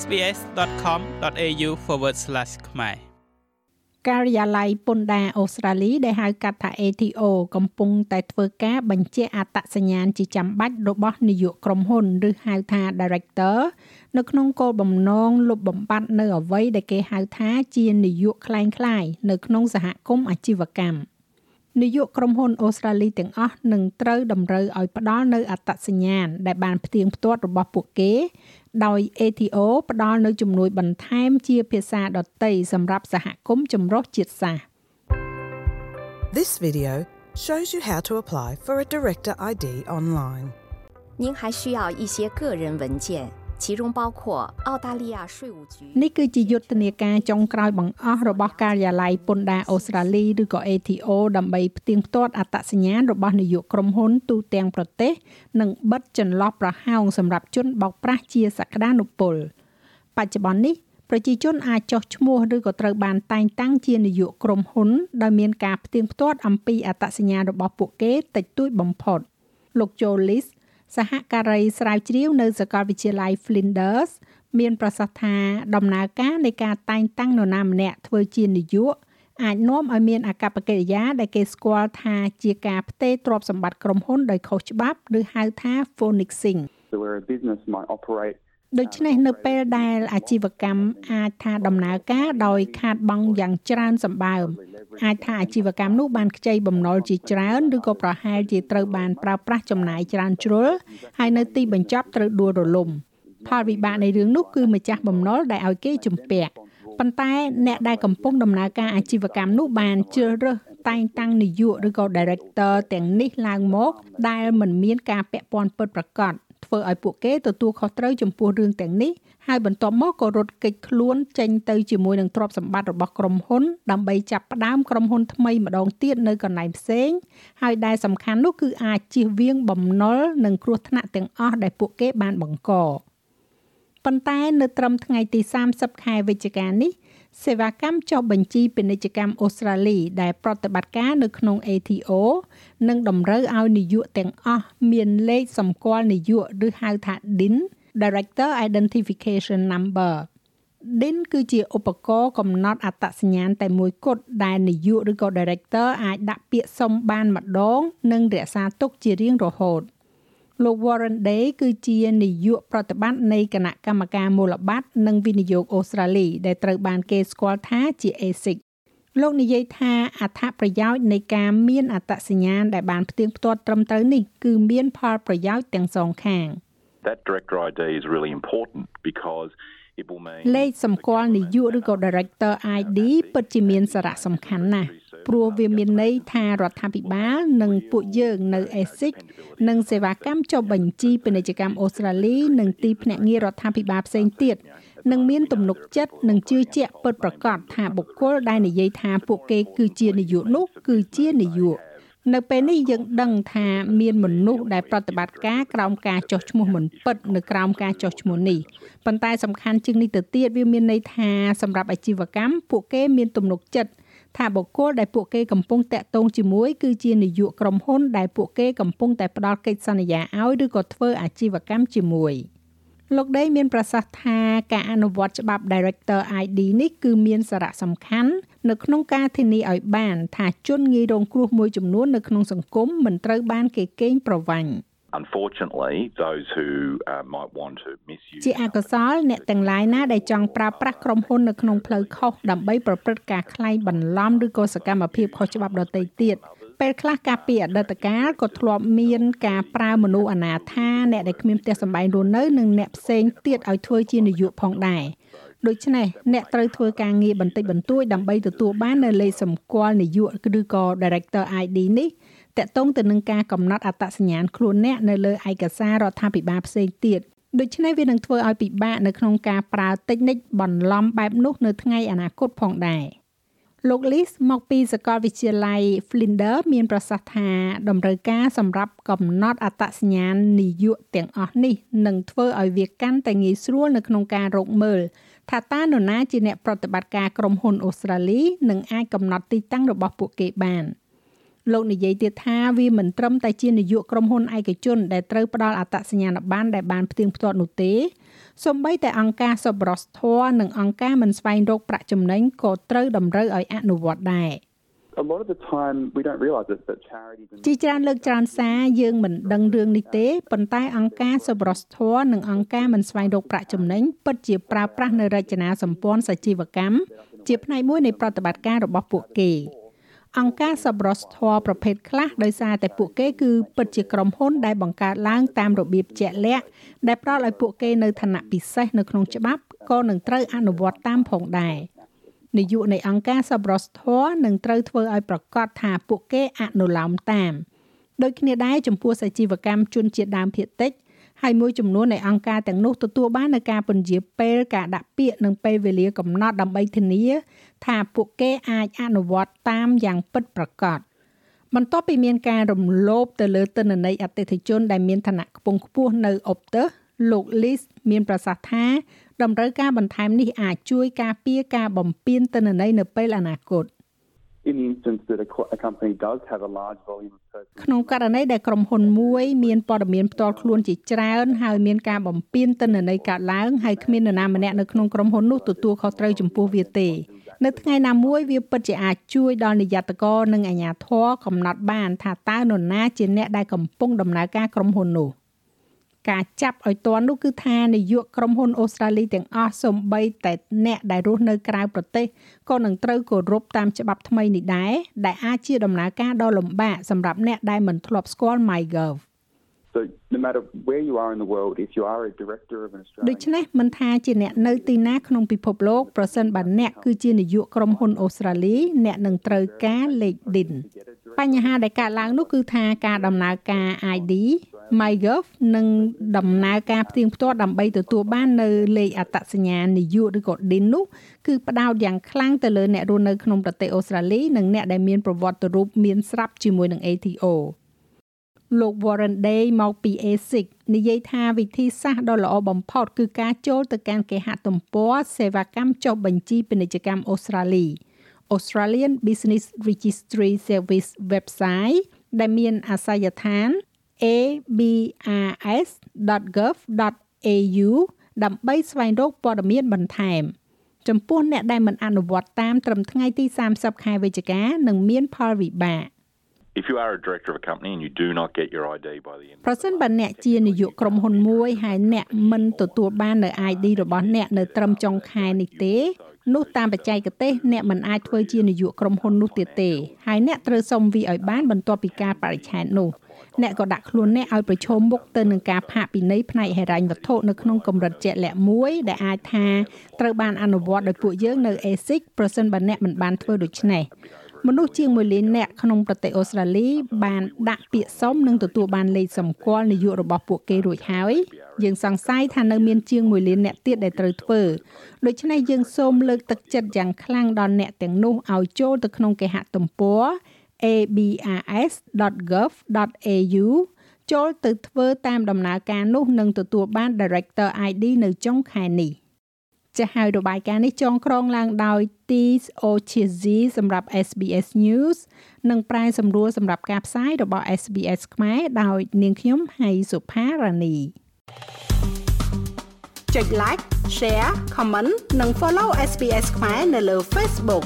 sbs.com.au/ ខ្មែរការិយាល័យពន្ធដារអូស្ត្រាលីដែលហៅកាត់ថា ATO កំពុងតែធ្វើការបញ្ជាអត្តសញ្ញាណជាចាំបាច់របស់នាយកក្រុមហ៊ុនឬហៅថា Director នៅក្នុងគោលបំណងលុបបំបាត់នៅអ្វីដែលគេហៅថាជានាយកคล้ายៗនៅក្នុងសហគមន៍អាជីវកម្ម នាយកក្រុមហ៊ុនអូស្ត្រាលីទាំងអស់នឹងត្រូវតម្រូវឲ្យផ្ដល់នៅអត្តសញ្ញាណដែលបានផ្ទៀងផ្ទាត់របស់ពួកគេដោយ ATO ផ្ដល់នៅជំនួយបន្ថែមជាភាសាដទៃសម្រាប់សហគមន៍ចម្រុះជាតិសាសន៍ This video shows you how to apply for a director ID online. 您还需要一些个人文件。 其中包括澳大利亚税务局នេះគឺជាយុទ្ធនាការចុងក្រោយបង្អស់របស់ការិយាល័យពន្ធដារអូស្ត្រាលីឬក៏ ATO ដើម្បីផ្ទៀងផ្ទាត់អត្តសញ្ញាណរបស់នាយកក្រុមហ៊ុនទូទាំងប្រទេស និងបិទចន្លោះប្រហោងសម្រាប់ជនបោកប្រាស់ជាសក្តានុពលបច្ចុប្បន្ននេះប្រជាជនអាចចុះឈ្មោះឬក៏ត្រូវបានតែងតាំងជានាយកក្រុមហ៊ុនដោយមានការផ្ទៀងផ្ទាត់អំពីអត្តសញ្ញាណរបស់ពួកគេតិចតួចបំផុតលោក Jolis សហការីស្រាវជ្រាវនៅសាកលវិទ្យាល័យ Flinders មានប្រសាសន៍ថាដំណើរការនៃការតែងតាំងនរណាម្នាក់ធ្វើជានាយកអាចនាំឲ្យមានអកប្បកិរិយាដែលគេស្គាល់ថាជាការផ្ទេរទ្រព្យសម្បត្តិក្រុមហ៊ុនដោយខុសច្បាប់ ឬហៅថា phonixing So where a business might operate ដូច្នេះនៅពេលដែលអាជីវកម្មអាចថាដំណើរការដោយខាតបង់យ៉ាងច្រើនសម្បើមអាចថាអាជីវកម្មនោះបានខ្ចីបំណុលជាច្រើនឬក៏ប្រហែលជាត្រូវបានប្រើប្រាស់ចំណាយច្រើនជ្រុលហើយនៅទីបញ្ចប់ត្រូវដួលរលំផលវិបាកនៃរឿងនោះគឺម្ចាស់បំណុលដែលឲ្យគេជំពាក់ប៉ុន្តែអ្នកដែលកំពុងដំណើរការអាជីវកម្មនោះបានជ្រើសរើសតែងតាំងនាយកឬក៏ director ទាំងនេះឡើងមក ដែលមិនមានការពាក់ព័ន្ធពិតប្រាកដ ធ្វើឲ្យពួកគេទទួលខុសត្រូវចំពោះរឿងទាំងនេះហើយបន្ទាប់មកក៏រត់គេចខ្លួនចេញទៅជាមួយនឹងទ្រព្យសម្បត្តិរបស់ក្រុមហ៊ុនដើម្បីចាប់ផ្ដើមក្រុមហ៊ុនថ្មីម្ដងទៀតនៅកន្លែងផ្សេងហើយដែលសំខាន់នោះគឺអាចជៀសវាងបំណុលនិងគ្រោះថ្នាក់ទាំងអស់ដែលពួកគេបានបង្កប៉ុន្តែនៅត្រឹមថ្ងៃទី30ខែវិច្ឆិកានេះ សេវាកម្មចុះបញ្ជីពាណិជ្ជកម្មអូស្ត្រាលី ដែលប្រតិបត្តិការនៅក្នុង ATO នឹងតម្រូវឲ្យនាយកទាំងអស់មានលេខសម្គាល់នាយកឬហៅថា DIN Director Identification Number DIN គឺជាឧបករណ៍កំណត់អត្តសញ្ញាណតែមួយគត់ដែលនាយកឬក៏ Director អាចដាក់ពាក្យសុំបានម្ដង និងរក្សាទុកជារៀងរហូត។ លោក Warren Day គឺជានាយកប្រតិបត្តិនៃគណៈកម្មការមូលបត្រនិងវិនិយោគអូស្ត្រាលី ដែលត្រូវបានគេស្គាល់ថាជា ASIC លោកនិយាយថាអត្ថប្រយោជន៍នៃការមានអត្តសញ្ញាណដែលបានផ្ទៀងផ្ទាត់ត្រឹមត្រូវនេះគឺមានផលប្រយោជន៍ទាំងសងខាង That director ID is really important because លេខសម្គាល់នាយកឬក៏ Director ID ពិតជាមានសារៈសំខាន់ណាស់ ព្រោះវាមានន័យថារដ្ឋាភិបាលនិងពួកយើងនៅ ASIC និងសេវាកម្មចុះបញ្ជីពាណិជ្ជកម្មអូស្ត្រាលី និងទីភ្នាក់ងាររដ្ឋាភិបាលផ្សេងទៀតនឹងមានទំនុកចិត្តនិងជឿជាក់ពិតប្រាកដថាបុគ្គលដែលនិយាយថាពួកគេគឺជានាយកនោះគឺជានាយកនៅពេលនេះយើងដឹងថាមានមនុស្សដែលប្រតិបត្តិការក្រោមការចោះឈ្មោះមិនពិតនៅក្រោមការចោះឈ្មោះនេះប៉ុន្តែសំខាន់ជាងនេះទៅទៀតវាមានន័យថាសម្រាប់អាជីវកម្មពួកគេមានទំនុកចិត្ត ថាបុគ្គលដែលពួកគេកំពុងតាក់ទងជាមួយគឺជានាយកក្រុមហ៊ុនដែលពួកគេកំពុងតែផ្ដល់កិច្ចសន្យាឲ្យឬក៏ធ្វើអាជីវកម្មជាមួយលោកដេមានប្រសាសន៍ថាការអនុវត្តច្បាប់ Director ID នេះគឺមានសារៈសំខាន់នៅក្នុងការធានាឲ្យបាន ថាជនងាយរងគ្រោះមួយចំនួននៅក្នុងសង្គមមិនត្រូវបានគេកេងប្រវ័ញ្ច unfortunately those who uh, might want to misuse ជាអកុសលអ្នកទាំងឡាយណាដែលចង់ប្រើប្រាស់ក្រុមហ៊ុននៅក្នុងផ្លូវខុសដើម្បីប្រព្រឹត្តការក្លែងបន្លំឬក៏សកម្មភាពខុសច្បាប់ដទៃទៀតពេលខ្លះការពីអតីតកាលក៏ធ្លាប់មានការប្រើមនុស្សអនាថាអ្នកដែលគ្មានផ្ទះសម្បែងរស់នៅនិងអ្នកផ្សេងទៀតឲ្យធ្វើជានាយកផងដែរដូច្នេះអ្នកត្រូវធ្វើការងារបន្តិចបន្តួចដើម្បីទទួលបាននៅលេខសម្គាល់នាយកឬក៏ Director ID នេះ តកតងទៅនឹងការកំណត់អត្តសញ្ញាណខ្លួនអ្នកនៅលើឯកសាររដ្ឋាភិបាលផ្សេងទៀតដូច្នេះវានឹងធ្វើឲ្យពិបាកនៅក្នុងការប្រើតិចនិចបន្លំបែបនោះនៅថ្ងៃអនាគតផងដែរលោក Lis មកពីសាកលវិទ្យាល័យ Flinders មានប្រសាសន៍ថាតម្រូវការសម្រាប់កំណត់អត្តសញ្ញាណនាយកទាំងអស់នេះនឹងធ្វើឲ្យវាកាន់តែងាយស្រួលនៅក្នុងការរកមើលថាតើនរណាជាអ្នកប្រតិបត្តិការក្រុមហ៊ុនអូស្ត្រាលីនិងអាចកំណត់ទីតាំងរបស់ពួកគេបាន។ លោកនិយាយទៀតថាវាមិនត្រឹមតែជានាយកក្រុមហ៊ុនឯកជនដែលត្រូវផ្ដល់អត្តសញ្ញាណប័ណ្ណដែលបានផ្ទៀងផ្ទាត់នោះទេសូម្បីតែអង្គការសប្បុរសធម៌និងអង្គការមិនស្វែងរកប្រាក់ចំណេញក៏ត្រូវតម្រូវឲ្យអនុវត្តដែរ A lot of the time, we don't realise that, that charities and ជាច្រើនលើកច្រើនសារយើងមិនដឹងរឿងនេះទេប៉ុន្តែអង្គការសប្បុរសធម៌និងអង្គការមិនស្វែងរកប្រាក់ចំណេញពិតជាប្រើប្រាស់នៅរចនាសម្ព័ន្ធសាជីវកម្មជាផ្នែកមួយនៃប្រតិបត្តិការរបស់ពួកគេ អង្គការសប្បុរសធម៌ប្រភេទខ្លះដោយសារតែពួកគេគឺពិតជាក្រុមហ៊ុនដែលបង្កើតឡើងតាមរបៀបជាក់លាក់ដែលផ្ដល់ឲ្យពួកគេនៅឋានៈពិសេសនៅក្នុងច្បាប់ក៏នឹងត្រូវអនុវត្តតាមផងដែរនាយកនៃអង្គការសប្បុរសធម៌នឹងត្រូវធ្វើឲ្យប្រកាសថាពួកគេអនុលោមតាមដូចគ្នាដែរចំពោះសាជីវកម្មជនជាតិដើមភាគតិច ហើយមួយចំនួននៃអង្គការទាំងនោះទទួលបាននូវការពន្យាពេលការដាក់ពាក្យនិងពេលវេលាកំណត់ដើម្បីធានា ថាពួកគេអាចអនុវត្តតាមយ៉ាងពិតប្រាកដបន្ទាប់ពីមានការរំលោភទៅលើទិន្នន័យអតិថិជនដែលមានឋានៈខ្ពង់ខ្ពស់នៅ Optus លោក Liz មានប្រសាសន៍ថាតម្រូវការបន្ថែមនេះអាចជួយការពារការបំពានទិន្នន័យនៅពេលអនាគត in the instance that a, co- a company does have a large volume of personal ក្នុងករណីដែលក្រុមហ៊ុនមួយមានព័ត៌មានផ្ទាល់ខ្លួនជាច្រើនហើយមានការបំពានទិន្នន័យកើតឡើងហើយគ្មាននរណាម្នាក់នៅក្នុងក្រុមហ៊ុននោះទទួលខុសត្រូវចំពោះវាទេនៅថ្ងៃណាមួយវាពិតជាអាចជួយដល់និយត្តករនិងអាជ្ញាធរកំណត់បានថាតើនរណាជាអ្នកដែលកំពុងដំណើរការក្រុមហ៊ុននោះ ការចាប់ឲ្យទាន់នោះគឺថានាយកក្រុមហ៊ុនអូស្ត្រាលីទាំងអស់សូម្បីតែអ្នកដែលរស់នៅក្រៅប្រទេសក៏នឹងត្រូវគោរពតាមច្បាប់ថ្មីនេះដែរដែលអាចជាដំណើរការដ៏លំបាកសម្រាប់អ្នកដែលមិនធ្លាប់ស្គាល់ MyGov So no matter where you are in the world, if you are a director of an ដូ Australian ច្នេះមិនថាជាអ្នកនៅទីណាក្នុងពិភពលោកប្រសិនបើអ្នកគឺជានាយកក្រុមហ៊ុនអូស្ត្រាលីអ្នកនឹងត្រូវការលេខ DIN បញ្ហាដែលកើតឡើងនោះគឺថាការដំណើរការ ID MyGov និងដំណើរការផ្ទៀងផ្ទាត់ដើម្បីទទួលបាននៅលេខអត្តសញ្ញាណនាយកឬក៏ DIN នោះគឺផ្ដោតយ៉ាងខ្លាំងទៅលើអ្នករស់នៅក្នុងប្រទេសអូស្ត្រាលីនិងអ្នកដែលមានប្រវត្តិរូបមានស្រាប់ជាមួយនឹង ATO លោក Warren Day មកពី ASIC និយាយថាវិធីសាស្ត្រដ៏ល្អបំផុតគឺការចូលទៅកាន់គេហទំព័រសេវាកម្មចុះបញ្ជីពាណិជ្ជកម្មអូស្ត្រាលី Australian Business Registry Service website ដែលមានអាសយដ្ឋាន abrs.gov.au ដើម្បីស្វែងរកព័ត៌មានបន្ថែមចំពោះអ្នកដែលមិនអនុវត្តតាមត្រឹមថ្ងៃទី30ខែវិច្ឆិកានឹងមានផលវិបាក If you are a director of a company and you do not get your ID by the end ប្រសិនបើអ្នកជានាយកក្រុមហ៊ុនមួយហើយអ្នកមិនទទួលបាននៅ ID របស់អ្នកនៅត្រឹមចុងខែនេះទេនោះតាមបច្ចេកទេសអ្នកមិនអាចធ្វើជានាយកក្រុមហ៊ុននោះទៀតទេហើយអ្នកត្រូវសុំវាឲ្យបានបន្ទាប់ពីការបរិច្ឆេទនោះអ្នកក៏ដាក់ខ្លួនអ្នកឲ្យប្រឈមមុខទៅនឹងការផាកពិន័យផ្នែកហិរញ្ញវត្ថុនៅក្នុងកម្រិតជាក់លាក់មួយដែលអាចថាត្រូវបានអនុវត្តដោយពួកយើងនៅ ASIC ប្រសិនបើអ្នកមិនបានធ្វើដូច្នេះ មនុស្សជាង1លាននាក់ក្នុងប្រទេសអូស្ត្រាលីបានដាក់ពាក្យសុំនិងទទួលបានលេខសម្គាល់នាយករបស់ពួកគេរួចហើយយើងសង្ស័យថានៅមានជាង1លាននាក់ទៀតដែលត្រូវធ្វើដូច្នេះយើងសូមលើកទឹកចិត្តយ៉ាងខ្លាំងដល់អ្នកទាំងនោះឲ្យចូលទៅក្នុងគេហទំព័រ abrs.gov.au ចូលទៅធ្វើតាមដំណើរការនោះនឹងទទួលបាន Director ID នៅចុងខែនេះ ចាស់ហើយរបាយការណ៍នេះចងក្រងឡើងដោយ Tis Ochizi សម្រាប់ SBS News និងប្រែសម្រួលសម្រាប់ការផ្សាយរបស់ SBS ខ្មែរដោយនាងខ្ញុំហៃសុផារ៉ានីចុច like share comment និង follow SBS ខ្មែរនៅលើ Facebook